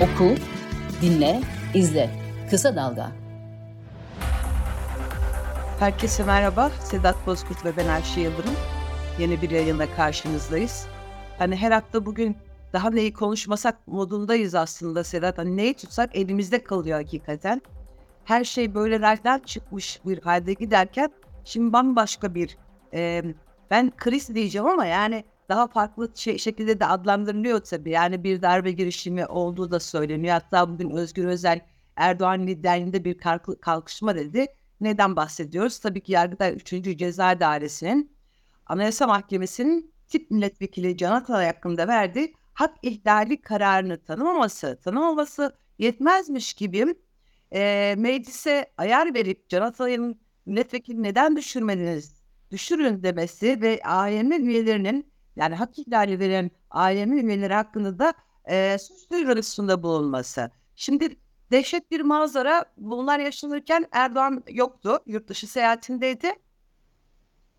Oku, dinle, izle. Kısa Dalga. Herkese merhaba. Sedat Bozkurt ve ben Ayşe Yıldırım. Yeni bir yayında karşınızdayız. Hani her hafta bugün daha neyi konuşmasak modundayız aslında Sedat. Hani neyi tutsak elimizde kalıyor hakikaten. Her şey böyle nereden çıkmış bir halde giderken şimdi bambaşka bir e, ben kriz diyeceğim ama yani daha farklı şey, şekilde de adlandırılıyor tabii. Yani bir darbe girişimi olduğu da söyleniyor. Hatta bugün Özgür Özel Erdoğan liderliğinde bir kalkışma dedi. Neden bahsediyoruz? Tabii ki Yargıtay 3. Ceza Dairesi'nin Anayasa Mahkemesi'nin tip milletvekili Can Atalay hakkında verdiği hak ihlali kararını tanımaması, tanımaması yetmezmiş gibi e, meclise ayar verip Can Atalay'ın milletvekili neden düşürmediniz, düşürün demesi ve AYM üyelerinin yani hak ihlali veren AYM üyeleri hakkında da e, suç duyurusunda bulunması. Şimdi dehşet bir manzara bunlar yaşanırken Erdoğan yoktu. Yurt dışı seyahatindeydi.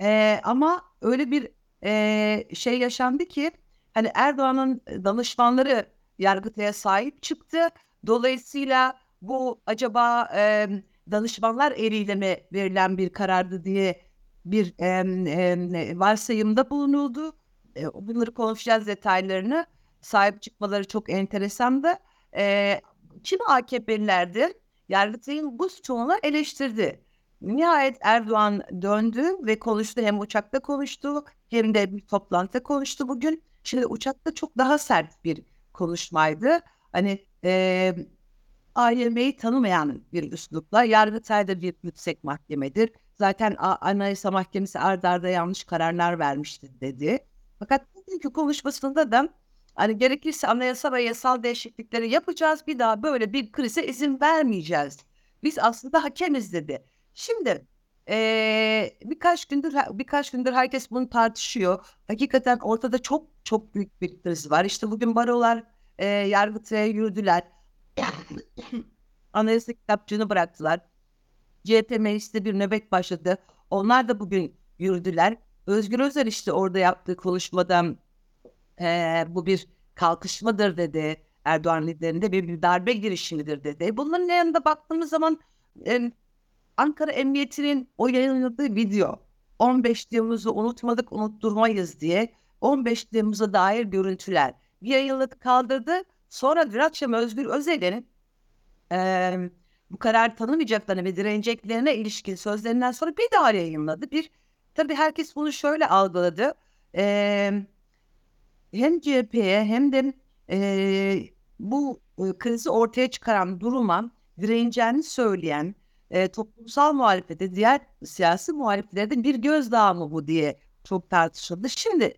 E, ama öyle bir e, şey yaşandı ki hani Erdoğan'ın danışmanları Yargıtay'a sahip çıktı. Dolayısıyla bu acaba e, danışmanlar eliyle mi verilen bir karardı diye bir e, e, varsayımda bulunuldu. Bunları konuşacağız detaylarını. Sahip çıkmaları çok enteresandı. E, kim AKP'lilerdi? Yargıtay'ın bu çoğunu eleştirdi. Nihayet Erdoğan döndü ve konuştu. Hem uçakta konuştu hem de bir toplantıda konuştu bugün. Şimdi uçakta çok daha sert bir konuşmaydı. Hani e, AYM'yi tanımayan bir üslupla Yargıtay da bir yüksek mahkemedir. Zaten Anayasa Mahkemesi ardarda arda yanlış kararlar vermişti dedi. Fakat bugünkü konuşmasında da hani gerekirse anayasa ve yasal değişiklikleri yapacağız. Bir daha böyle bir krize izin vermeyeceğiz. Biz aslında hakemiz dedi. Şimdi ee, birkaç gündür birkaç gündür herkes bunu tartışıyor. Hakikaten ortada çok çok büyük bir kriz var. İşte bugün barolar e, yargıtaya yürüdüler. Anayasa kitapçığını bıraktılar. CHP mecliste bir nöbet başladı. Onlar da bugün yürüdüler. Özgür Özel işte orada yaptığı konuşmada e, bu bir kalkışmadır dedi. Erdoğan liderinde bir, bir darbe girişimidir dedi. Bunların yanında baktığımız zaman e, Ankara Emniyeti'nin o yayınladığı video 15 Temmuz'u unutmadık unutturmayız diye 15 Temmuz'a dair görüntüler bir yayınladı kaldırdı. Sonra dün akşam Özgür Özel'in e, bu karar tanımayacaklarına ve direneceklerine ilişkin sözlerinden sonra bir daha yayınladı. Bir Tabii herkes bunu şöyle algıladı. Ee, hem CHP'ye hem de e, bu e, krizi ortaya çıkaran duruma direneceğini söyleyen e, toplumsal muhalefete, diğer siyasi muhaliflerde bir gözdağı mı bu diye çok tartışıldı. Şimdi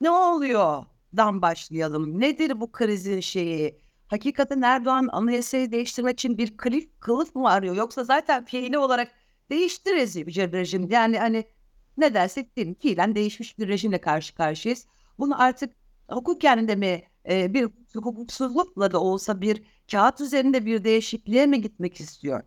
ne oluyor? Dan başlayalım. Nedir bu krizin şeyi? Hakikaten Erdoğan anayasayı değiştirmek için bir kılıf, kılıf mı arıyor? Yoksa zaten fiili olarak değiştiririz bir rejim. Yani hani ne dersek diyelim fiilen değişmiş bir rejimle karşı karşıyayız. Bunu artık hukuken de mi e, bir hukuksuzlukla da olsa bir kağıt üzerinde bir değişikliğe mi gitmek istiyor?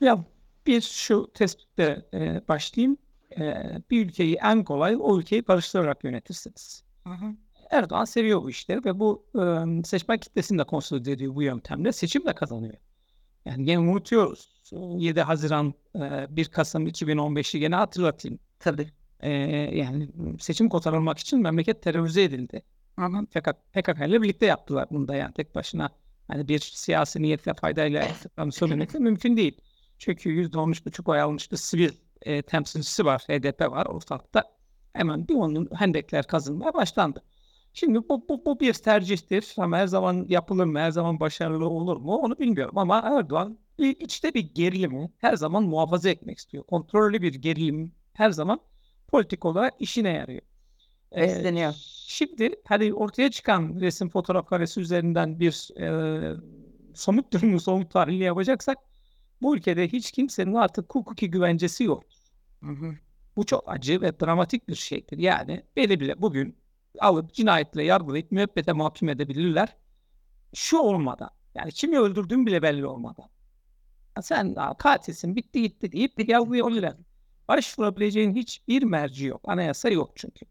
Ya bir şu tespitle e, başlayayım. E, bir ülkeyi en kolay o ülkeyi karıştırarak yönetirsiniz. Hı hı. Erdoğan seviyor bu işleri ve bu e, seçmen kitlesini de konsolide ediyor bu yöntemle. Seçim de kazanıyor. Yani gene unutuyoruz. 7 Haziran 1 Kasım 2015'i gene hatırlatayım. Tabii. Ee, yani seçim kotarılmak için memleket terörize edildi. Ama PKK, PKK ile birlikte yaptılar bunu da yani tek başına. Hani bir siyasi niyetle faydayla yaptıklarını söylemek de mümkün değil. Çünkü %13,5 oy almış bir sivil e, temsilcisi var, HDP var ortalıkta. Hemen bir onun hendekler kazınmaya başlandı. Şimdi bu, bu, bu bir tercihtir ama her zaman yapılır mı, her zaman başarılı olur mu onu bilmiyorum. Ama Erdoğan içte bir gerilimi her zaman muhafaza etmek istiyor. Kontrollü bir gerilim her zaman politik olarak işine yarıyor. Besleniyor. Ee, şimdi hani ortaya çıkan resim fotoğraf karesi üzerinden bir e, somut durumu, somut tahlili yapacaksak bu ülkede hiç kimsenin artık hukuki güvencesi yok. Hı hı. Bu çok acı ve dramatik bir şeydir. Yani beni bile bugün alıp cinayetle yargılayıp müebbete mahkum edebilirler. Şu olmadan. Yani kimi öldürdüğün bile belli olmadan. Sen daha katilsin bitti gitti deyip bir yargılayabilirler. Başvurabileceğin hiçbir merci yok. Anayasa yok çünkü.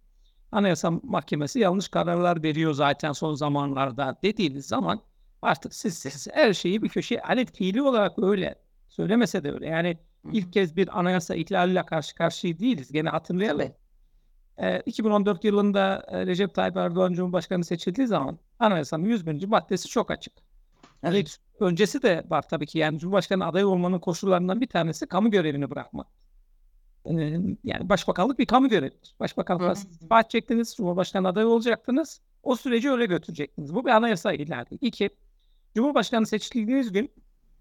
Anayasa Mahkemesi yanlış kararlar veriyor zaten son zamanlarda dediğiniz zaman artık siz, siz her şeyi bir köşeye hani fiili olarak öyle söylemese de öyle. Yani ilk kez bir anayasa ihlaliyle karşı karşıya değiliz. Gene hatırlayalım. Ee, 2014 yılında e, Recep Tayyip Erdoğan Cumhurbaşkanı seçildiği zaman anayasanın 101. maddesi çok açık. Evet. Öncesi de var tabii ki yani Cumhurbaşkanı adayı olmanın koşullarından bir tanesi kamu görevini bırakmak. Ee, yani başbakanlık bir kamu görevidir. Hı. istifa edecektiniz, Cumhurbaşkanı adayı olacaktınız. O süreci öyle götürecektiniz. Bu bir anayasa ihlali. İki, Cumhurbaşkanı seçildiğiniz gün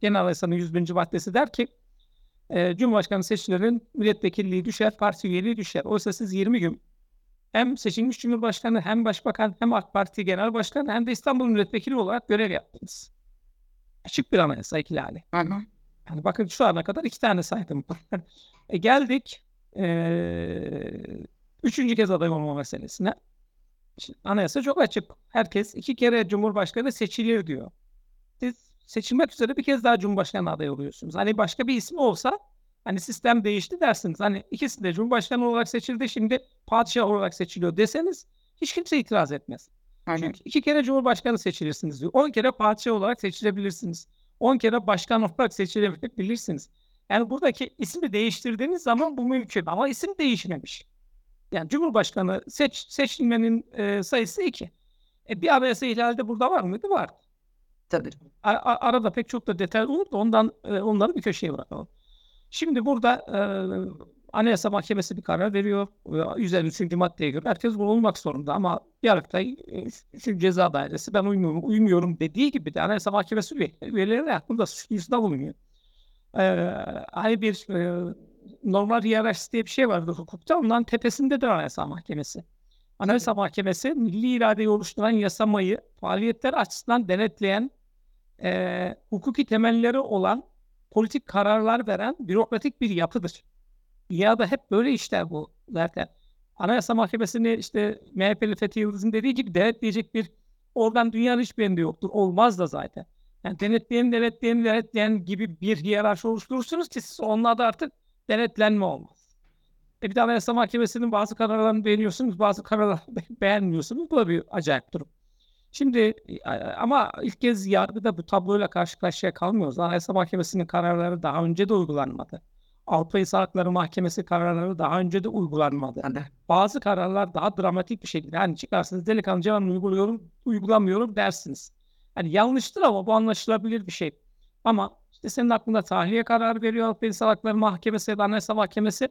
Genel Anayasanın 101. maddesi der ki e, Cumhurbaşkanı seçilerin milletvekilliği düşer, parti üyeliği düşer. Oysa siz 20 gün hem seçilmiş Cumhurbaşkanı hem Başbakan hem AK Parti Genel Başkanı hem de İstanbul Milletvekili olarak görev yaptınız. Açık bir anayasa ihlali. Yani bakın şu ana kadar iki tane saydım. e geldik eee, üçüncü kez aday olma meselesine. Şimdi anayasa çok açık. Herkes iki kere Cumhurbaşkanı seçilir diyor. Siz seçilmek üzere bir kez daha Cumhurbaşkanı adayı oluyorsunuz. Hani başka bir ismi olsa hani sistem değişti dersiniz. Hani ikisi de Cumhurbaşkanı olarak seçildi şimdi padişah olarak seçiliyor deseniz hiç kimse itiraz etmez. Çünkü iki kere Cumhurbaşkanı seçilirsiniz diyor. On kere padişah olarak seçilebilirsiniz. On kere başkan olarak seçilebilirsiniz. Yani buradaki ismi değiştirdiğiniz zaman bu mümkün ama isim değişmemiş. Yani Cumhurbaşkanı seç, seçilmenin e, sayısı iki. E, bir anayasa ihlali de burada var mıydı? Var. Tabii. A- arada pek çok da detay olur da ondan e, onları bir köşeye bırakalım. Şimdi burada e, Anayasa Mahkemesi bir karar veriyor. E, 153. maddeye göre herkes bulunmak zorunda ama Yargıtay e, şu ceza dairesi ben uymuyorum, uymuyorum dediği gibi de Anayasa Mahkemesi üye- üyeleri hakkında suç duyurusunda bulunuyor. E, hani bir e, normal hiyerarşisi diye bir şey vardır hukukta. Ondan tepesindedir Anayasa Mahkemesi. Anayasa Mahkemesi milli iradeyi oluşturan yasamayı faaliyetler açısından denetleyen e, hukuki temelleri olan politik kararlar veren bürokratik bir yapıdır. Dünyada hep böyle işler bu zaten. Anayasa Mahkemesi'ni işte MHP'li Fethi Yıldız'ın dediği gibi denetleyecek bir organ dünyanın hiçbirinde yoktur. Olmaz da zaten. Yani denetleyen, denetleyen, denetleyen gibi bir hiyerarşi oluşturursunuz ki siz onlarda artık denetlenme olmaz. E bir de Anayasa Mahkemesi'nin bazı kararlarını beğeniyorsunuz, bazı kararlarını be- beğenmiyorsunuz. Bu da bir acayip durum. Şimdi e, ama ilk kez yargıda bu tabloyla karşı karşıya kalmıyoruz. Anayasa Mahkemesi'nin kararları daha önce de uygulanmadı. Avrupa İnsan Hakları Mahkemesi kararları daha önce de uygulanmadı. Yani. Bazı kararlar daha dramatik bir şekilde. Hani çıkarsınız delikanlıca ben uyguluyorum, uygulamıyorum dersiniz. Hani yanlıştır ama bu anlaşılabilir bir şey. Ama işte senin aklında tahliye kararı veriyor Avrupa İnsan Hakları Mahkemesi ya da Anayasa Mahkemesi.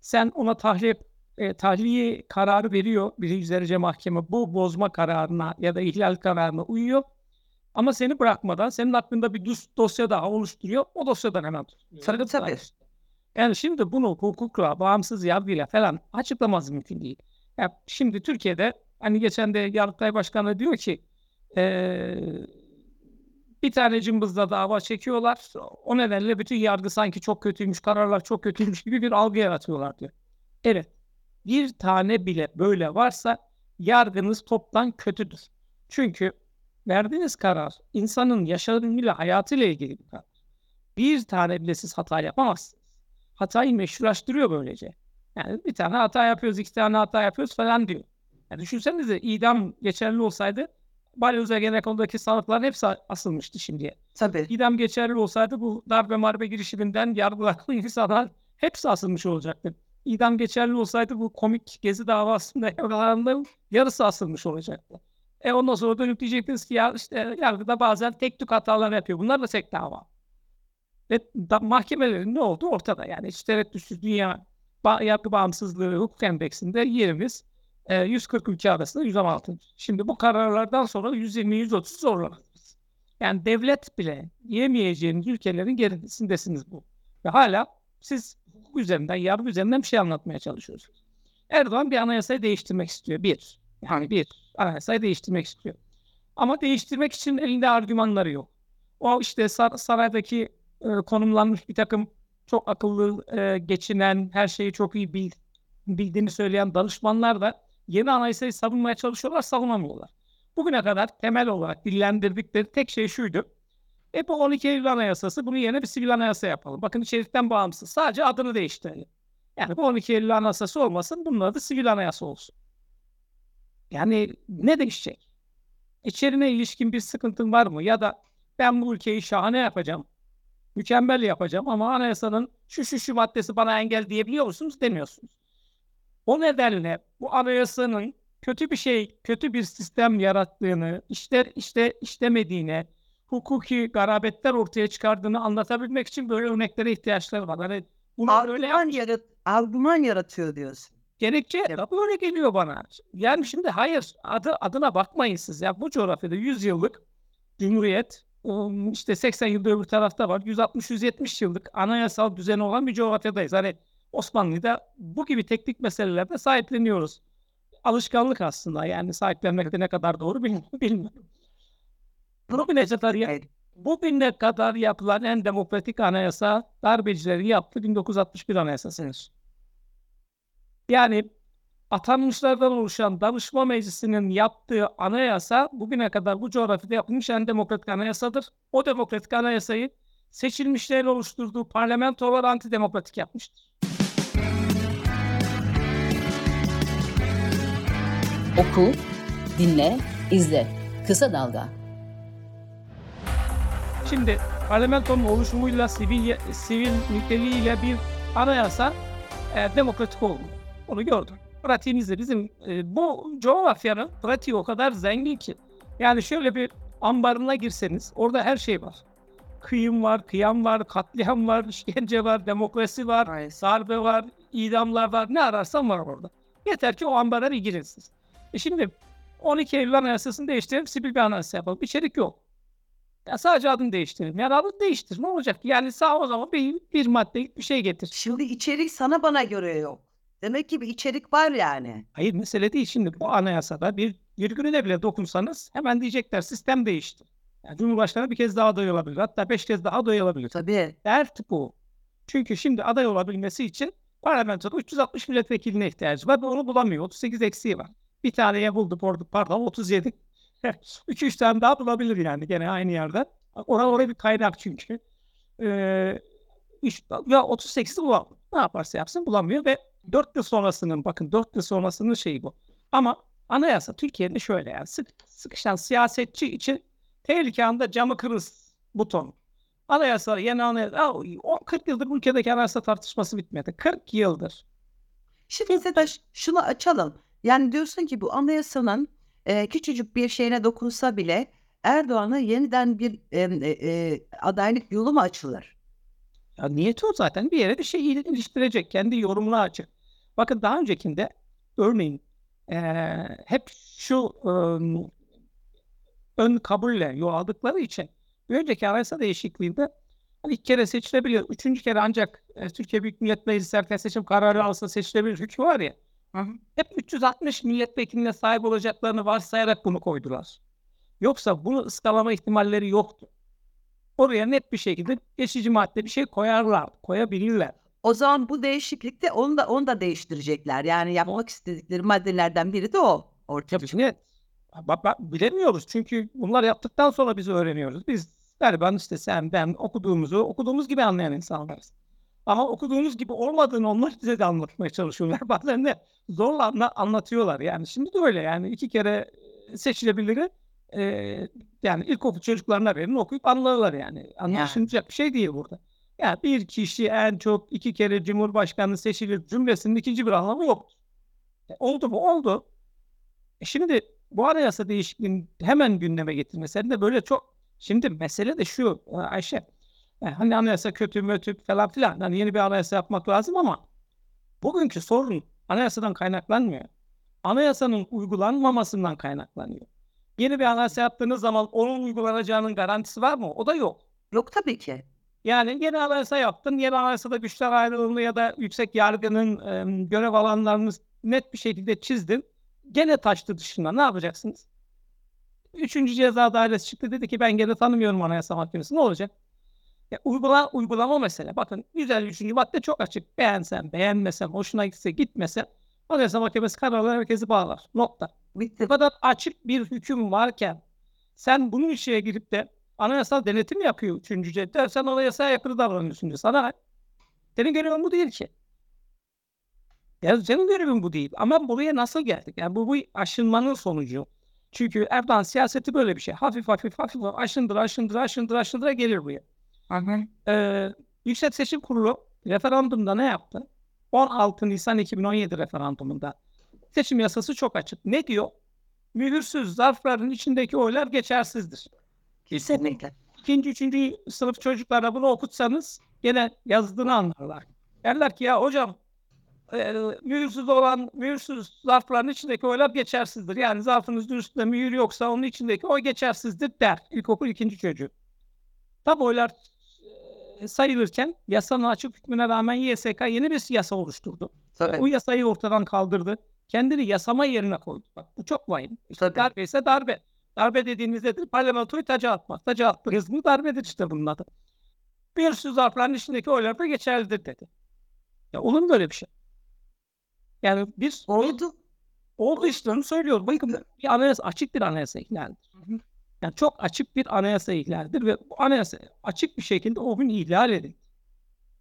Sen ona tahliye e, tahliye kararı veriyor birinci derece mahkeme. Bu bozma kararına ya da ihlal kararına uyuyor. Ama seni bırakmadan senin aklında bir dosya daha oluşturuyor. O dosyadan hemen tutuyor. Tabii, tabii. Yani şimdi bunu hukukla, bağımsız yargıyla falan açıklaması mümkün değil. Ya şimdi Türkiye'de hani geçen de Yargıtay Başkanı diyor ki eee, bir tane cımbızla dava çekiyorlar. O nedenle bütün yargı sanki çok kötüymüş, kararlar çok kötüymüş gibi bir algı yaratıyorlar diyor. Evet. Bir tane bile böyle varsa yargınız toptan kötüdür. Çünkü verdiğiniz karar insanın yaşamıyla, hayatıyla ilgili bir karar. Bir tane bile siz hata yapamazsınız. Hatayı meşrulaştırıyor böylece. Yani bir tane hata yapıyoruz, iki tane hata yapıyoruz falan diyor. Yani düşünsenize idam geçerli olsaydı Balyoz Ergenekon'daki sanıkların hepsi asılmıştı şimdiye. Tabii. İdam geçerli olsaydı bu darbe marbe girişiminden yargılanan insanlar hepsi asılmış olacaktı. İdam geçerli olsaydı bu komik gezi davasında yargılananların yarısı asılmış olacaktı. E ondan sonra dönüp diyecektiniz ki ya işte yargıda bazen tek tük hatalar yapıyor. Bunlar da tek dava. Ve da, mahkemelerin ne oldu ortada. Yani hiç tereddütsüz dünya ba- yargı bağımsızlığı hukuk endeksinde yerimiz e, 140 ülke arasında 116. Şimdi bu kararlardan sonra 120-130 zorlanırız. Yani devlet bile yemeyeceğiniz ülkelerin gerisindesiniz bu. Ve hala siz hukuk üzerinden, yargı üzerinden bir şey anlatmaya çalışıyorsunuz. Erdoğan bir anayasayı değiştirmek istiyor. Bir. Yani bir. Anayasayı değiştirmek istiyor. Ama değiştirmek için elinde argümanları yok. O işte sar- saraydaki e, konumlanmış bir takım çok akıllı, e, geçinen, her şeyi çok iyi bil- bildiğini söyleyen danışmanlar da yeni anayasayı savunmaya çalışıyorlar, savunamıyorlar. Bugüne kadar temel olarak dillendirdikleri tek şey şuydu. E bu 12 Eylül Anayasası bunu yeni bir sivil anayasa yapalım. Bakın içerikten bağımsız. Sadece adını değiştirelim. Yani bu 12 Eylül Anayasası olmasın bunun adı sivil anayasa olsun. Yani ne değişecek? İçerine ilişkin bir sıkıntın var mı? Ya da ben bu ülkeyi şahane yapacağım, mükemmel yapacağım ama anayasanın şu şu şu maddesi bana engel diyebiliyor musunuz? Demiyorsunuz. O nedenle bu anayasanın kötü bir şey, kötü bir sistem yarattığını, işte işte işlemediğine, hukuki garabetler ortaya çıkardığını anlatabilmek için böyle örneklere ihtiyaçları var. Hani bunu öyle Argüman, yarat argüman yaratıyor diyorsun. Gerekçe da böyle geliyor bana. Yani şimdi hayır adı adına bakmayın siz ya bu coğrafyada 100 yıllık Cumhuriyet işte 80 yılda öbür tarafta var. 160-170 yıllık anayasal düzeni olan bir coğrafyadayız. Hani Osmanlı'da bu gibi teknik meselelerde sahipleniyoruz. Alışkanlık aslında yani sahiplenmekte ne kadar doğru bil- bilmiyorum. Bugüne kadar, bugüne kadar yapılan en demokratik anayasa darbecilerin yaptığı 1961 anayasasıdır. Yani atanmışlardan oluşan danışma meclisinin yaptığı anayasa bugüne kadar bu coğrafyada yapılmış en demokratik anayasadır. O demokratik anayasayı seçilmişlerin oluşturduğu parlamentolar antidemokratik yapmıştır. Oku, dinle, izle. Kısa Dalga. Şimdi parlamentonun oluşumuyla sivil sivil niteliğiyle bir anayasa e, demokratik oldu. Onu gördüm. Pratiğimizde bizim e, bu coğrafyanın pratiği o kadar zengin ki. Yani şöyle bir ambarına girseniz orada her şey var. Kıyım var, kıyam var, katliam var, işkence var, demokrasi var, Evet. darbe var, idamlar var. Ne ararsan var orada. Yeter ki o ambara bir girin. E şimdi 12 Eylül Anayasası'nı değiştirelim, sivil bir anayasa yapalım. İçerik yok. Ya sadece adını değiştirelim. Yani adını değiştir. Ne olacak? Yani sağ o zaman bir, bir maddelik bir şey getir. Şimdi içerik sana bana göre yok. Demek ki bir içerik var yani. Hayır mesele değil. Şimdi bu anayasada bir virgülüne bile dokunsanız hemen diyecekler sistem değişti. Yani Cumhurbaşkanı bir kez daha aday olabilir. Hatta beş kez daha aday olabilir. Tabii. Dert bu. Çünkü şimdi aday olabilmesi için parlamentoda 360 milletvekiline ihtiyacı var ve onu bulamıyor. 38 eksiği var. Bir taneye buldu pardon 37 Üç üç tane daha bulabilir yani gene aynı yerden. Oran oraya bir kaynak çünkü. Ee, üç, ya 38'i bulamıyor. Ne yaparsa yapsın bulamıyor ve 4 yıl sonrasının bakın 4 yıl sonrasının şeyi bu. Ama anayasa Türkiye'de şöyle yani sık, sıkışan siyasetçi için tehlike anda camı kırız buton. Anayasa yeni anayasa 40 yıldır bu ülkedeki anayasa tartışması bitmedi. 40 yıldır. Şimdi mesela şunu açalım. Yani diyorsun ki bu anayasanın e, küçücük bir şeyine dokunsa bile Erdoğan'a yeniden bir e, e, e, adaylık yolu mu açılır? Ya niyeti o zaten bir yere bir şey iliştirecek. Kendi yorumuna açık. Bakın daha öncekinde örneğin eee, hep şu ım, ön kabulle yol aldıkları için önceki anayasa değişikliğinde hani iki kere seçilebiliyor. Üçüncü kere ancak e, Türkiye Büyük Millet Meclisi erken seçim kararı alsa seçilebilir hükmü var ya. Hep 360 milletvekiline sahip olacaklarını varsayarak bunu koydular. Yoksa bunu ıskalama ihtimalleri yoktu. Oraya net bir şekilde geçici madde bir şey koyarlar, koyabilirler. O zaman bu değişiklikte onu da onu da değiştirecekler. Yani yapmak istedikleri maddelerden biri de o. Ortaya Tabii bak, bak, bilemiyoruz çünkü bunlar yaptıktan sonra biz öğreniyoruz. Biz galiba işte sen ben okuduğumuzu okuduğumuz gibi anlayan insanlarız. Ama okuduğumuz gibi olmadığını onlar bize de anlatmaya çalışıyorlar. Bazen de zorla anla- anlatıyorlar. Yani şimdi de öyle yani iki kere seçilebilir. e, yani ilkokul çocuklarına verin okuyup anlarlar yani. Anlaşılacak bir şey değil burada. Yani bir kişi en çok iki kere Cumhurbaşkanı seçilir cümlesinin ikinci bir anlamı yok. E, oldu mu? Oldu. E şimdi bu anayasa değişikliğini hemen gündeme getirmesi de böyle çok şimdi mesele de şu e, Ayşe e, hani anayasa kötü mötü falan filan hani yeni bir anayasa yapmak lazım ama bugünkü sorun anayasadan kaynaklanmıyor. Anayasanın uygulanmamasından kaynaklanıyor. Yeni bir anayasa yaptığınız zaman onun uygulanacağının garantisi var mı? O da yok. Yok tabii ki. Yani yeni anayasa yaptın. Yeni anayasada güçler ayrılığını ya da yüksek yargının e, görev alanlarını net bir şekilde çizdin. Gene taştı dışına. Ne yapacaksınız? Üçüncü ceza dairesi çıktı dedi ki ben gene tanımıyorum anayasa mahkemesi. Ne olacak? Ya uygula, uygulama mesele. Bakın 153. madde çok açık. Beğensen, beğenmesen, hoşuna gitse, gitmese anayasa mahkemesi kararları herkesi bağlar. Nokta. Bitti. Bu kadar açık bir hüküm varken sen bunun içine girip de anayasal denetim yapıyor üçüncü cedde. Sen anayasaya aykırı davranıyorsun diyor. Sana senin görevin bu değil ki. Ya senin görevin bu değil. Ama buraya nasıl geldik? Yani bu, bu aşınmanın sonucu. Çünkü Erdoğan siyaseti böyle bir şey. Hafif hafif hafif aşındır aşındır aşındır aşındır gelir buraya. Ee, Yüksek Seçim Kurulu referandumda ne yaptı? 16 Nisan 2017 referandumunda seçim yasası çok açık. Ne diyor? Mühürsüz zarfların içindeki oylar geçersizdir. Kesinlikle. İkinci, üçüncü sınıf çocuklara bunu okutsanız gene yazdığını anlarlar. Derler ki ya hocam e, mühürsüz olan mühürsüz zarfların içindeki oylar geçersizdir. Yani zarfınızın üstünde mühür yoksa onun içindeki oy geçersizdir der. İlkokul ikinci çocuğu. Tam oylar sayılırken yasanın açık hükmüne rağmen YSK yeni bir yasa oluşturdu. Tabii. Bu yasayı ortadan kaldırdı. Kendini yasama yerine koydu. Bak bu çok vahim. İşte Tabii. darbe ise darbe. Darbe dediğiniz nedir? Parlamentoyu taca atmak. Taca attınız mı darbedir işte bunun adı. Bir sürü zarfların içindeki oylar da geçerlidir dedi. Ya olur mu böyle bir şey? Yani biz Oldu. oldu işte onu söylüyoruz. Bakın bir anayasa açık bir anayasa ihlalidir. Yani çok açık bir anayasa ihlalidir ve bu anayasa açık bir şekilde o gün ihlal edildi.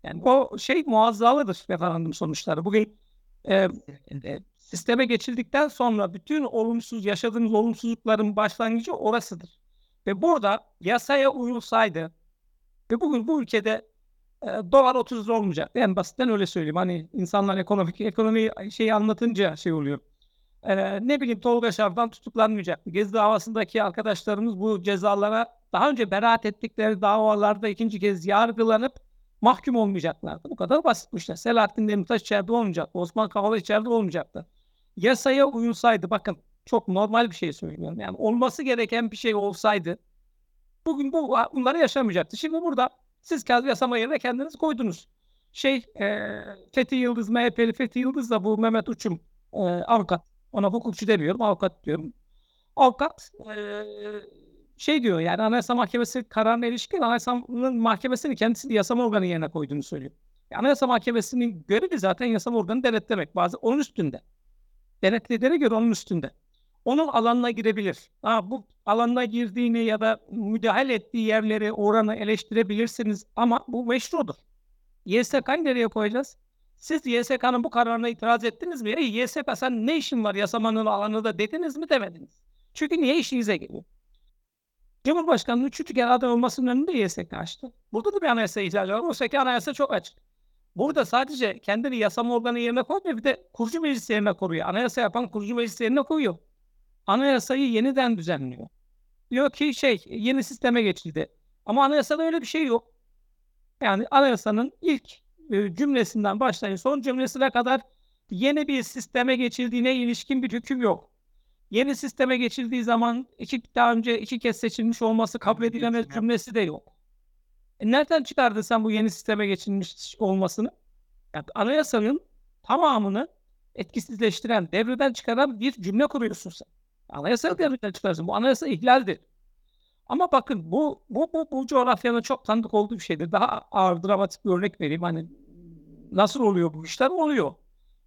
Yani o şey muazzalıdır referandum sonuçları. Bugün e, e, sisteme geçildikten sonra bütün olumsuz yaşadığımız olumsuzlukların başlangıcı orasıdır. Ve burada yasaya uyulsaydı ve bugün bu ülkede e, dolar 30 lira olmayacak. En basitten öyle söyleyeyim. Hani insanlar ekonomik ekonomi şeyi anlatınca şey oluyor. E, ne bileyim Tolga Şarf'tan tutuklanmayacaktı. Gezi davasındaki arkadaşlarımız bu cezalara daha önce beraat ettikleri davalarda ikinci kez yargılanıp mahkum olmayacaklardı. Bu kadar basitmişler. Selahattin Demirtaş içeride olmayacaktı. Osman Kavala içeride olmayacaktı. Yasaya uyulsaydı bakın çok normal bir şey söylüyorum. Yani olması gereken bir şey olsaydı bugün bu bunları yaşamayacaktı. Şimdi burada siz kendi yasama yerine kendiniz koydunuz. Şey e, Fethi Yıldız, MHP'li Fethi Yıldız da bu Mehmet Uçum e, avukat. Ona hukukçu demiyorum, avukat diyorum. Avukat e, şey diyor yani Anayasa Mahkemesi kararına ilişkin Anayasa'nın mahkemesini kendisini yasama organı yerine koyduğunu söylüyor. E, Anayasa Mahkemesi'nin görevi zaten yasama organı denetlemek. Bazı onun üstünde. Denetlediğine göre onun üstünde. Onun alanına girebilir. Ha, bu alanına girdiğini ya da müdahale ettiği yerleri, oranı eleştirebilirsiniz ama bu meşrudur. YSK'yı nereye koyacağız? Siz YSK'nın bu kararına itiraz ettiniz mi? YSK sen ne işin var yasamanın alanında dediniz mi demediniz. Çünkü niye işinize geliyor? Cumhurbaşkanının üçüncü kere aday olmasının önünde YSK açtı. Burada da bir anayasa ihlali var. Oysa ki anayasa çok açık. Burada sadece kendini yasama organı yerine koymuyor bir de kurucu meclis yerine koruyor. Anayasa yapan kurucu meclis yerine koyuyor. Anayasayı yeniden düzenliyor. Diyor ki şey yeni sisteme geçildi. Ama anayasada öyle bir şey yok. Yani anayasanın ilk cümlesinden başlayın son cümlesine kadar yeni bir sisteme geçildiğine ilişkin bir hüküm yok. Yeni sisteme geçildiği zaman iki daha önce iki kez seçilmiş olması kabul edilemez cümlesi de yok. E nereden çıkardın sen bu yeni sisteme geçilmiş olmasını? Yani anayasanın tamamını etkisizleştiren, devreden çıkaran bir cümle kuruyorsun sen. Anayasayı devreden çıkarsın. Bu anayasa ihlaldir. Ama bakın bu bu bu, bu coğrafyanın çok tanıdık olduğu bir şeydir. Daha ağır dramatik bir örnek vereyim. Hani nasıl oluyor bu işler? Oluyor.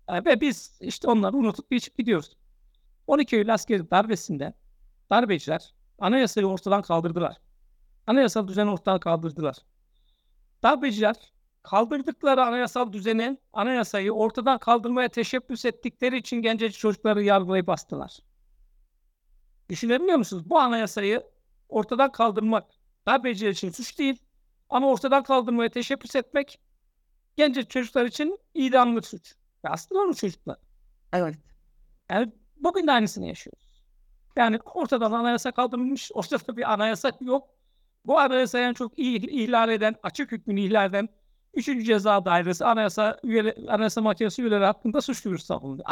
Yani ve biz işte onları unutup geçip gidiyoruz. 12 Eylül askeri darbesinde darbeciler anayasayı ortadan kaldırdılar. Anayasal düzeni ortadan kaldırdılar. Darbeciler kaldırdıkları anayasal düzeni, anayasayı ortadan kaldırmaya teşebbüs ettikleri için gencecik çocukları yargılayıp bastılar. Düşünebiliyor musunuz? Bu anayasayı ortadan kaldırmak darbeciler için suç değil ama ortadan kaldırmaya teşebbüs etmek gencecik çocuklar için idamlık suç. Ve aslında onun çocuklar. Evet. Yani bugün de aynısını yaşıyoruz. Yani ortadan anayasa kaldırılmış, ortada bir anayasa yok. Bu anayasayı en çok ih- ihlal eden, açık hükmünü ihlal eden 3. Ceza Dairesi Anayasa üyeleri, Anayasa Mahkemesi üyeleri hakkında suç duyurusu savundu.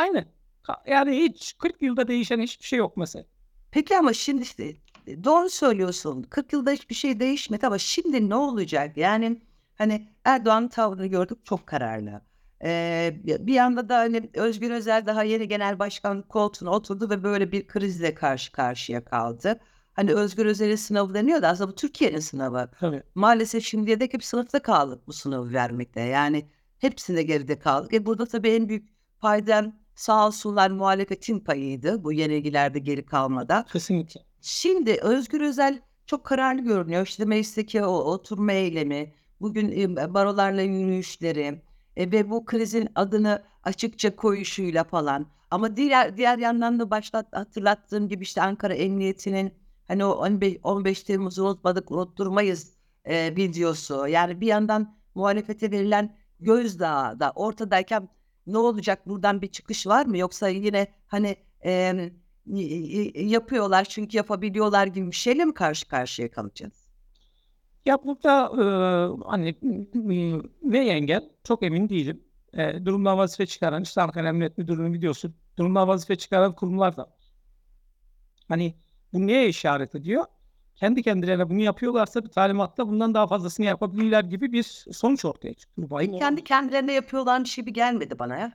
Ka- Yani hiç 40 yılda değişen hiçbir şey yok mesela. Peki ama şimdi işte doğru söylüyorsun. 40 yılda hiçbir şey değişmedi ama şimdi ne olacak? Yani hani Erdoğan'ın tavrını gördük çok kararlı. Ee, bir yanda da hani Özgür Özel daha yeni genel başkan koltuğuna oturdu ve böyle bir krizle karşı karşıya kaldı. Hani Özgür Özel'in sınavı deniyor da aslında bu Türkiye'nin sınavı. Tabii. Maalesef şimdiye dek hep sınıfta kaldık bu sınavı vermekte. Yani hepsinde geride kaldık. E burada tabii en büyük paydam sağ olsunlar muhalefetin payıydı bu yenilgilerde geri kalmada. Kesinlikle. Şimdi Özgür Özel çok kararlı görünüyor. İşte meclisteki o oturma eylemi, bugün barolarla yürüyüşleri, e, ve bu krizin adını açıkça koyuşuyla falan. Ama diğer diğer yandan da başta hatırlattığım gibi işte Ankara Emniyeti'nin hani o 15, 15 Temmuz'u unutmadık unutturmayız e, videosu. Yani bir yandan muhalefete verilen gözdağı da ortadayken ne olacak buradan bir çıkış var mı? Yoksa yine hani e, yapıyorlar çünkü yapabiliyorlar gibi bir şeyle mi karşı karşıya kalacağız? Ya burada e, hani ne engel çok emin değilim. E, durumdan vazife çıkaran işte Ankara Emniyet Müdürlüğü'nün videosu durumdan vazife çıkaran kurumlar da Hani bu neye işaret ediyor? Kendi kendilerine bunu yapıyorlarsa bir talimatla bundan daha fazlasını yapabilirler gibi bir sonuç ortaya çıkıyor. Kendi kendilerine yapıyorlarmış gibi gelmedi bana ya.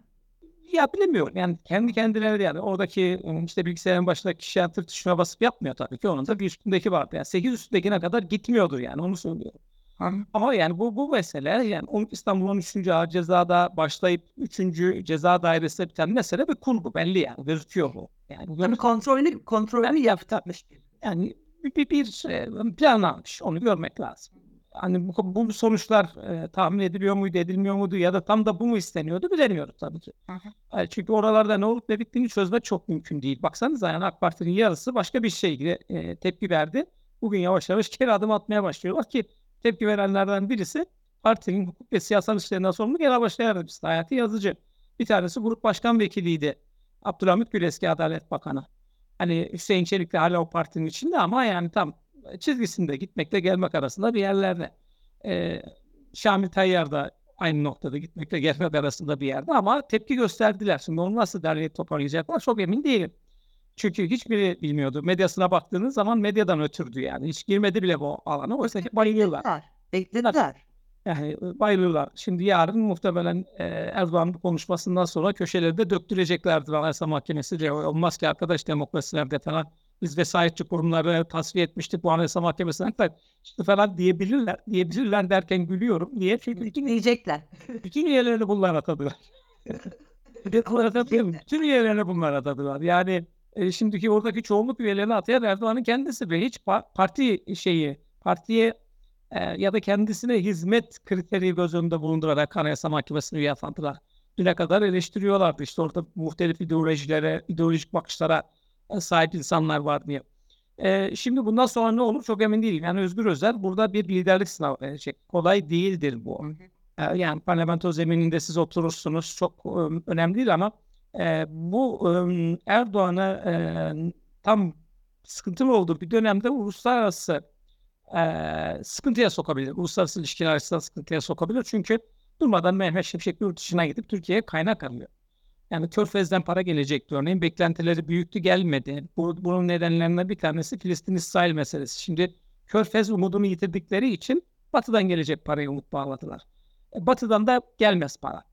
Ya bilemiyorum yani kendi kendileri yani oradaki işte bilgisayarın başındaki kişi tır tuşuna basıp yapmıyor tabii ki onun da bir üstündeki vardı. Yani 8 üstündekine kadar gitmiyordur yani onu söylüyorum. Hı. Ama yani bu bu mesele yani İstanbul'un 3. ağır cezada başlayıp 3. ceza dairesinde biten mesele bir kurgu belli yani gözüküyor bu. Yani yani kontrolünü kontrolünü yapmış. Yani bir, bir, bir e, planlanmış onu görmek lazım hani bu, bu sonuçlar e, tahmin ediliyor muydu, edilmiyor muydu ya da tam da bu mu isteniyordu bilemiyoruz tabii ki. Hı hı. çünkü oralarda ne olup ne bittiğini çözmek çok mümkün değil. Baksanıza yani AK Parti'nin yarısı başka bir şeye e, tepki verdi. Bugün yavaş yavaş geri adım atmaya başlıyorlar ki tepki verenlerden birisi partinin hukuk ve siyasal işlerinden sorumlu genel başkan yardımcısı Hayati Yazıcı. Bir tanesi grup başkan vekiliydi. Abdülhamit Gül eski Adalet Bakanı. Hani Hüseyin Çelik de hala o partinin içinde ama yani tam çizgisinde gitmekle gelmek arasında bir yerlerde. Ee, Şamil Tayyar da aynı noktada gitmekle gelmek arasında bir yerde ama tepki gösterdiler. Şimdi onu nasıl derleyip toparlayacaklar çok emin değilim. Çünkü hiçbiri bilmiyordu. Medyasına baktığınız zaman medyadan ötürdü yani. Hiç girmedi bile bu alana. Oysa ki bayılıyorlar. Beklediler. Yani e, bayılıyorlar. Şimdi yarın muhtemelen e, Erdoğan'ın konuşmasından sonra köşelerde döktüreceklerdir Anayasa Mahkemesi. Olmaz ki arkadaş demokrasilerde falan biz vesayetçi kurumları tasfiye etmiştik bu anayasa mahkemesinden işte falan diyebilirler. Diyebilirler derken gülüyorum. Niye? Çünkü bütün, diyecekler. Bütün üyelerini bunlar atadılar. bütün üyelerini bunlar atadılar. Yani e, şimdiki oradaki çoğunluk üyelerini atayan Erdoğan'ın kendisi ve hiç parti şeyi, partiye e, ya da kendisine hizmet kriteri göz önünde bulundurarak Anayasa Mahkemesi'ni üye atandılar. Düne kadar eleştiriyorlardı işte orada muhtelif ideolojilere, ideolojik bakışlara sahip insanlar var diye. E, şimdi bundan sonra ne olur çok emin değilim. Yani Özgür Özel burada bir liderlik sınavı verecek. Kolay değildir bu. E, yani parlamento zemininde siz oturursunuz. Çok e, önemli değil ama e, bu e, Erdoğan'ı e, tam sıkıntılı olduğu bir dönemde uluslararası e, sıkıntıya sokabilir. Uluslararası ilişkiler açısından sıkıntıya sokabilir. Çünkü durmadan Mehmet Şimşek yurt dışına gidip Türkiye'ye kaynak arıyor. Yani Körfez'den para gelecekti örneğin. Beklentileri büyüktü gelmedi. Bu, bunun nedenlerinden bir tanesi Filistin-İsrail meselesi. Şimdi Körfez umudunu yitirdikleri için Batı'dan gelecek parayı umut bağladılar. E, batı'dan da gelmez para.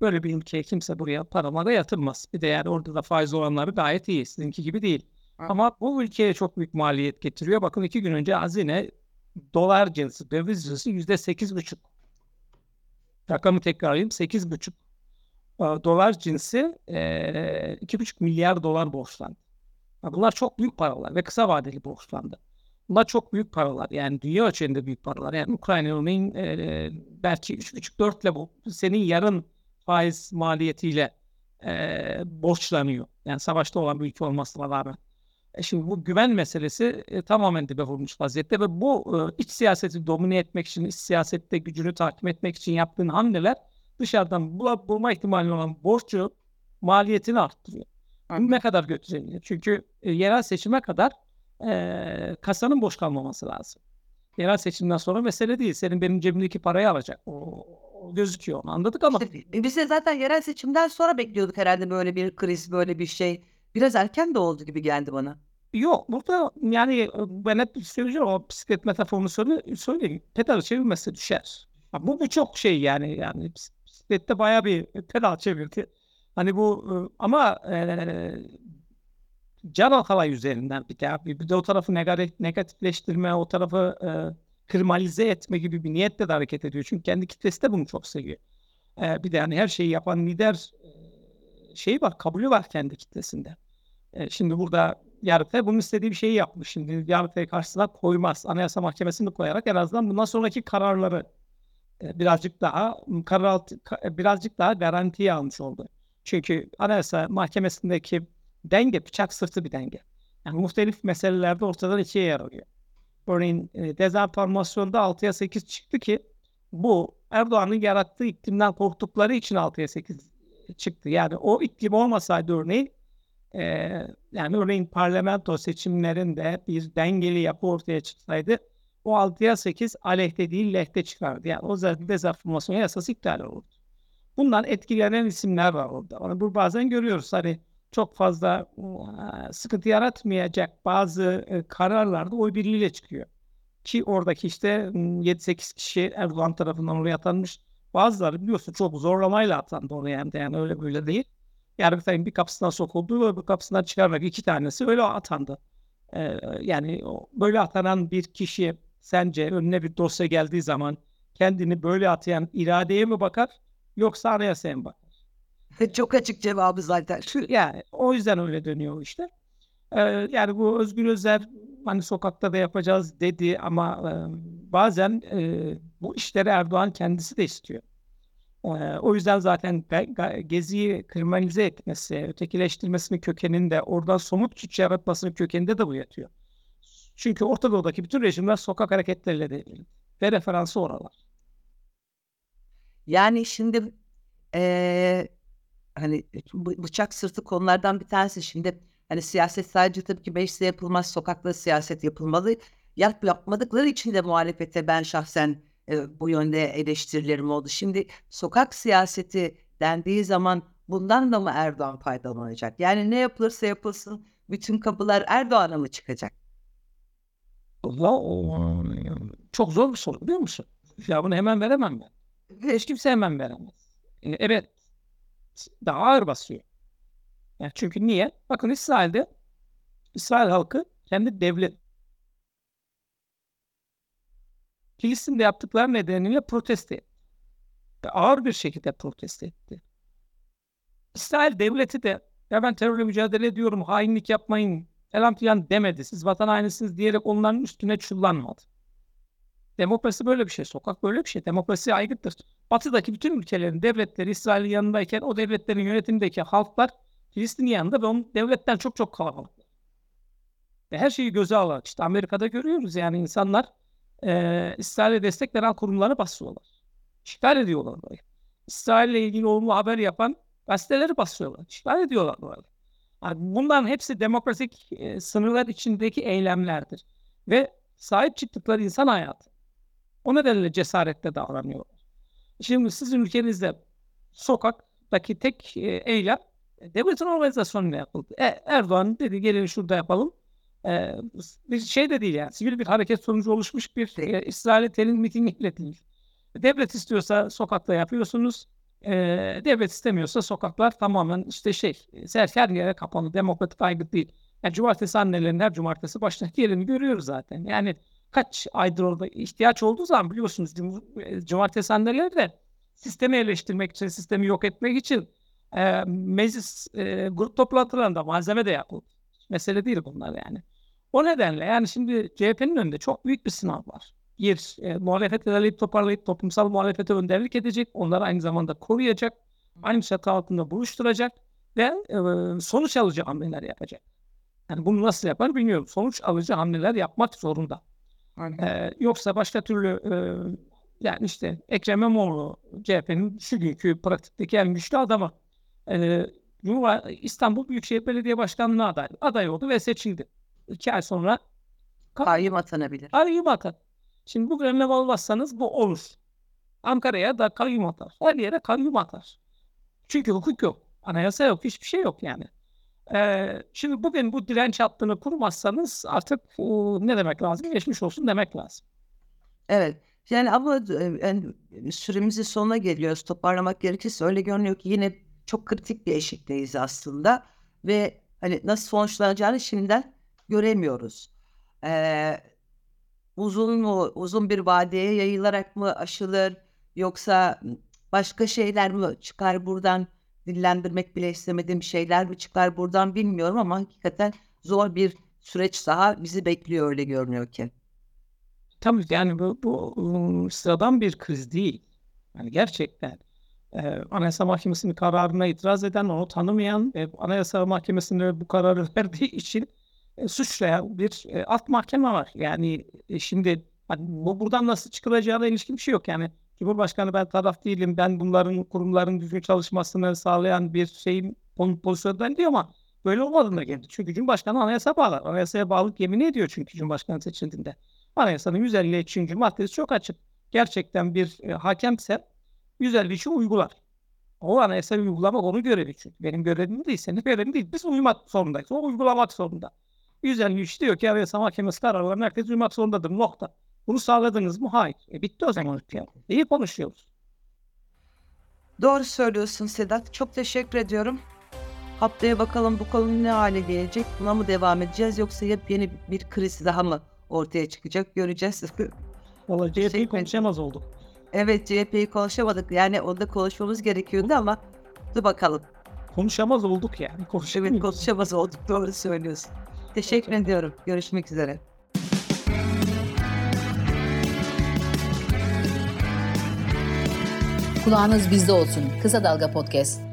Böyle bir ülkeye kimse buraya paralara yatırmaz. Bir de yani orada da faiz oranları gayet iyi. Sizinki gibi değil. Ama bu ülkeye çok büyük maliyet getiriyor. Bakın iki gün önce hazine dolar cinsi, döviz cinsi yüzde sekiz buçuk. Rakamı tekrarlayayım. Sekiz buçuk dolar cinsi iki buçuk milyar dolar borçlandı. Bunlar çok büyük paralar ve kısa vadeli borçlandı. Bunlar çok büyük paralar. Yani dünya ölçeğinde büyük paralar. Yani Ukrayna'nın e, belki 3,5-4 ile bu senin yarın faiz maliyetiyle e, borçlanıyor. Yani savaşta olan bir ülke olmasına rağmen. E şimdi bu güven meselesi e, tamamen dibe vurmuş vaziyette ve bu e, iç siyaseti domine etmek için, iç siyasette gücünü takip etmek için yaptığın hamleler dışarıdan bul bulma ihtimali olan borcu maliyetini arttırıyor. Hı. Ne kadar götürebilir? Çünkü e, yerel seçime kadar e, kasanın boş kalmaması lazım. Yerel seçimden sonra mesele değil. Senin benim cebimdeki parayı alacak. O, o gözüküyor. Onu anladık ama. İşte, biz de zaten yerel seçimden sonra bekliyorduk herhalde böyle bir kriz, böyle bir şey. Biraz erken de oldu gibi geldi bana. Yok burada yani e, ben hep söyleyeceğim o bisiklet metaforunu söyle, söyleyeyim. Pedalı çevirmesi düşer. Bu, bu çok şey yani yani bisiklette baya bir pedal çevirdi. Hani bu e, ama e, can akalay üzerinden bir de, bir de o tarafı negatifleştirme, o tarafı e, kırmalize etme gibi bir niyetle de hareket ediyor. Çünkü kendi kitlesi de bunu çok seviyor. E, bir de yani her şeyi yapan lider e, şeyi var, kabulü var kendi kitlesinde. E, şimdi burada Yargıtay bunun istediği bir şeyi yapmış. Şimdi Yargıtay karşısına koymaz. Anayasa Mahkemesi'ni koyarak en azından bundan sonraki kararları birazcık daha kararaltı, birazcık daha garantiye almış oldu. Çünkü Anayasa Mahkemesi'ndeki denge bıçak sırtı bir denge. Yani muhtelif meselelerde ortadan ikiye yer alıyor. Örneğin e, dezenformasyonda 6'ya 8 çıktı ki bu Erdoğan'ın yarattığı iklimden korktukları için 6'ya 8 çıktı. Yani o iklim olmasaydı örneğin e, yani örneğin parlamento seçimlerinde bir dengeli yapı ortaya çıksaydı o 6'ya 8 aleyhte değil lehte çıkardı. Yani o zaten dezenformasyon yasası iptal olurdu. Bundan etkilenen isimler var orada. Onu bu bazen görüyoruz. Hani çok fazla sıkıntı yaratmayacak bazı kararlarda oy birliğiyle çıkıyor. Ki oradaki işte 7-8 kişi Erdoğan tarafından oraya atanmış. Bazıları biliyorsun çok zorlamayla atandı oraya hem yani öyle böyle değil. Yargıtay'ın bir kapısından sokuldu ve bir kapısından çıkarmak iki tanesi öyle atandı. Ee, yani böyle atanan bir kişi sence önüne bir dosya geldiği zaman kendini böyle atayan iradeye mi bakar yoksa anayasaya mı bakar? Çok açık cevabı zaten. Yani o yüzden öyle dönüyor işte. Ee, yani bu Özgür Özel hani sokakta da yapacağız dedi ama e, bazen e, bu işleri Erdoğan kendisi de istiyor. E, o yüzden zaten Gezi'yi kriminalize etmesi, ötekileştirmesinin kökeninde, oradan somut güç yaratmasının kökeninde de bu yatıyor. Çünkü Orta Doğu'daki bütün rejimler sokak hareketleriyle de ve referansı oralar. Yani şimdi ee, hani bıçak sırtı konulardan bir tanesi. Şimdi hani siyaset sadece tabii ki mecliste yapılmaz, sokakta siyaset yapılmalı. Yap yapmadıkları için de muhalefete ben şahsen e, bu yönde eleştirilerim oldu. Şimdi sokak siyaseti dendiği zaman bundan da mı Erdoğan faydalanacak? Yani ne yapılırsa yapılsın bütün kapılar Erdoğan'a mı çıkacak? Çok zor bir soru biliyor musun? Ya bunu hemen veremem ben. Hiç kimse hemen veremez. Evet daha ağır basıyor. Yani çünkü niye? Bakın İsrail'de İsrail halkı kendi devlet Filistin'de yaptıkları nedeniyle protesto etti. Ve ağır bir şekilde protesto etti. İsrail devleti de ya ben terörle mücadele ediyorum, hainlik yapmayın falan filan demedi. Siz vatan hainisiniz diyerek onların üstüne çullanmadı. Demokrasi böyle bir şey. Sokak böyle bir şey. Demokrasi aygıttır. Batı'daki bütün ülkelerin devletleri İsrail'in yanındayken o devletlerin yönetimindeki halklar Filistin yanında ve onun devletten çok çok kalabalık. Ve her şeyi göze alarak işte Amerika'da görüyoruz yani insanlar e, İsrail'e destek veren kurumları basıyorlar. İşgal ediyorlar. İsrail'le ilgili olumlu haber yapan gazeteleri basıyorlar. İşgal ediyorlar bunların hepsi demokratik e, sınırlar içindeki eylemlerdir. Ve sahip çıktıkları insan hayatı. O nedenle cesaretle davranıyorlar. Şimdi sizin ülkenizde sokaktaki tek e, eylem e, devletin organizasyonuyla yapıldı. E, Erdoğan dedi gelin şurada yapalım. E, bir şey de değil yani. Sivil bir hareket sonucu oluşmuş bir e, İsrail'e telin mitingiyle değil. Devlet istiyorsa sokakta yapıyorsunuz. E, devlet istemiyorsa sokaklar tamamen işte şey, her yere kapalı, demokratik aygıt değil. Yani cumartesi annelerin her cumartesi baştaki yerini görüyoruz zaten. Yani kaç aydır orada ihtiyaç olduğu zaman biliyorsunuz cumartesi anneleri de sistemi eleştirmek için, sistemi yok etmek için e, meclis e, grup toplantılarında malzeme de yapıldı. Mesele değil bunlar yani. O nedenle yani şimdi CHP'nin önünde çok büyük bir sınav var. Bir, e, muhalefet ilerleyip toparlayıp toplumsal muhalefete önderlik edecek. Onları aynı zamanda koruyacak. Aynı çatı altında buluşturacak ve e, sonuç alıcı hamleler yapacak. Yani bunu nasıl yapar bilmiyorum. Sonuç alıcı hamleler yapmak zorunda. Ee, yoksa başka türlü e, yani işte Ekrem İmamoğlu CHP'nin şu günkü pratikteki en güçlü adamı. Ee, İstanbul Büyükşehir Belediye Başkanlığı aday, aday oldu ve seçildi. İki ay sonra kayyum atanabilir. Kayyum atar. Şimdi bu önlem olmazsanız bu olur. Ankara'ya da kayyum atar. Her yere kayyum atar. Çünkü hukuk yok. Anayasa yok. Hiçbir şey yok yani. Ee, şimdi bugün bu direnç hattını kurmazsanız artık o, ne demek lazım? Geçmiş olsun demek lazım. Evet. Yani ama yani süremizin sonuna geliyoruz. Toparlamak gerekirse öyle görünüyor ki yine çok kritik bir eşikteyiz aslında. Ve hani nasıl sonuçlanacağını şimdiden göremiyoruz. Ee, uzun mu, uzun bir vadeye yayılarak mı aşılır yoksa başka şeyler mi çıkar buradan? dillendirmek bile istemediğim şeyler mi çıkar buradan bilmiyorum ama hakikaten zor bir süreç daha bizi bekliyor öyle görünüyor ki. Tabii yani bu, bu sıradan bir kriz değil. Yani gerçekten e, Anayasa Mahkemesi'nin kararına itiraz eden, onu tanımayan ve Anayasa Mahkemesi'ne bu kararı verdiği için e, suçlayan bir e, alt mahkeme var. Yani e, şimdi bu buradan nasıl çıkılacağına ilişkin bir şey yok. Yani Cumhurbaşkanı ben taraf değilim, ben bunların kurumların düzgün çalışmasını sağlayan bir şeyin pozisyondan diyor ama böyle olmadığına geldi. Çünkü Cumhurbaşkanı anayasa bağlı. Anayasaya bağlılık yemin ediyor çünkü Cumhurbaşkanı seçildiğinde. Anayasanın 153. maddesi çok açık. Gerçekten bir e, hakemse 153'ü uygular. O anayasa uygulamak onu görevi çünkü. Benim görevim değil, senin görevin değil. Biz uyumak zorundayız. O uygulamak zorunda. 153 diyor ki Anayasa Mahkemesi kararlarına herkes uymak zorundadır. Nokta. Bunu sağladınız mı? Hayır. E bitti o zaman. Ya. İyi konuşuyoruz. Doğru söylüyorsun Sedat. Çok teşekkür ediyorum. Haftaya bakalım bu konu ne hale gelecek? Buna mı devam edeceğiz yoksa yepyeni bir kriz daha mı ortaya çıkacak? Göreceğiz. Valla CHP'yi konuşamaz olduk. evet CHP'yi konuşamadık. Yani onda konuşmamız gerekiyordu ama dur bakalım. Konuşamaz olduk yani. Evet konuşamaz olduk. Doğru söylüyorsun. Teşekkür ediyorum. Görüşmek üzere. Kulağınız bizde olsun. Kısa Dalga Podcast.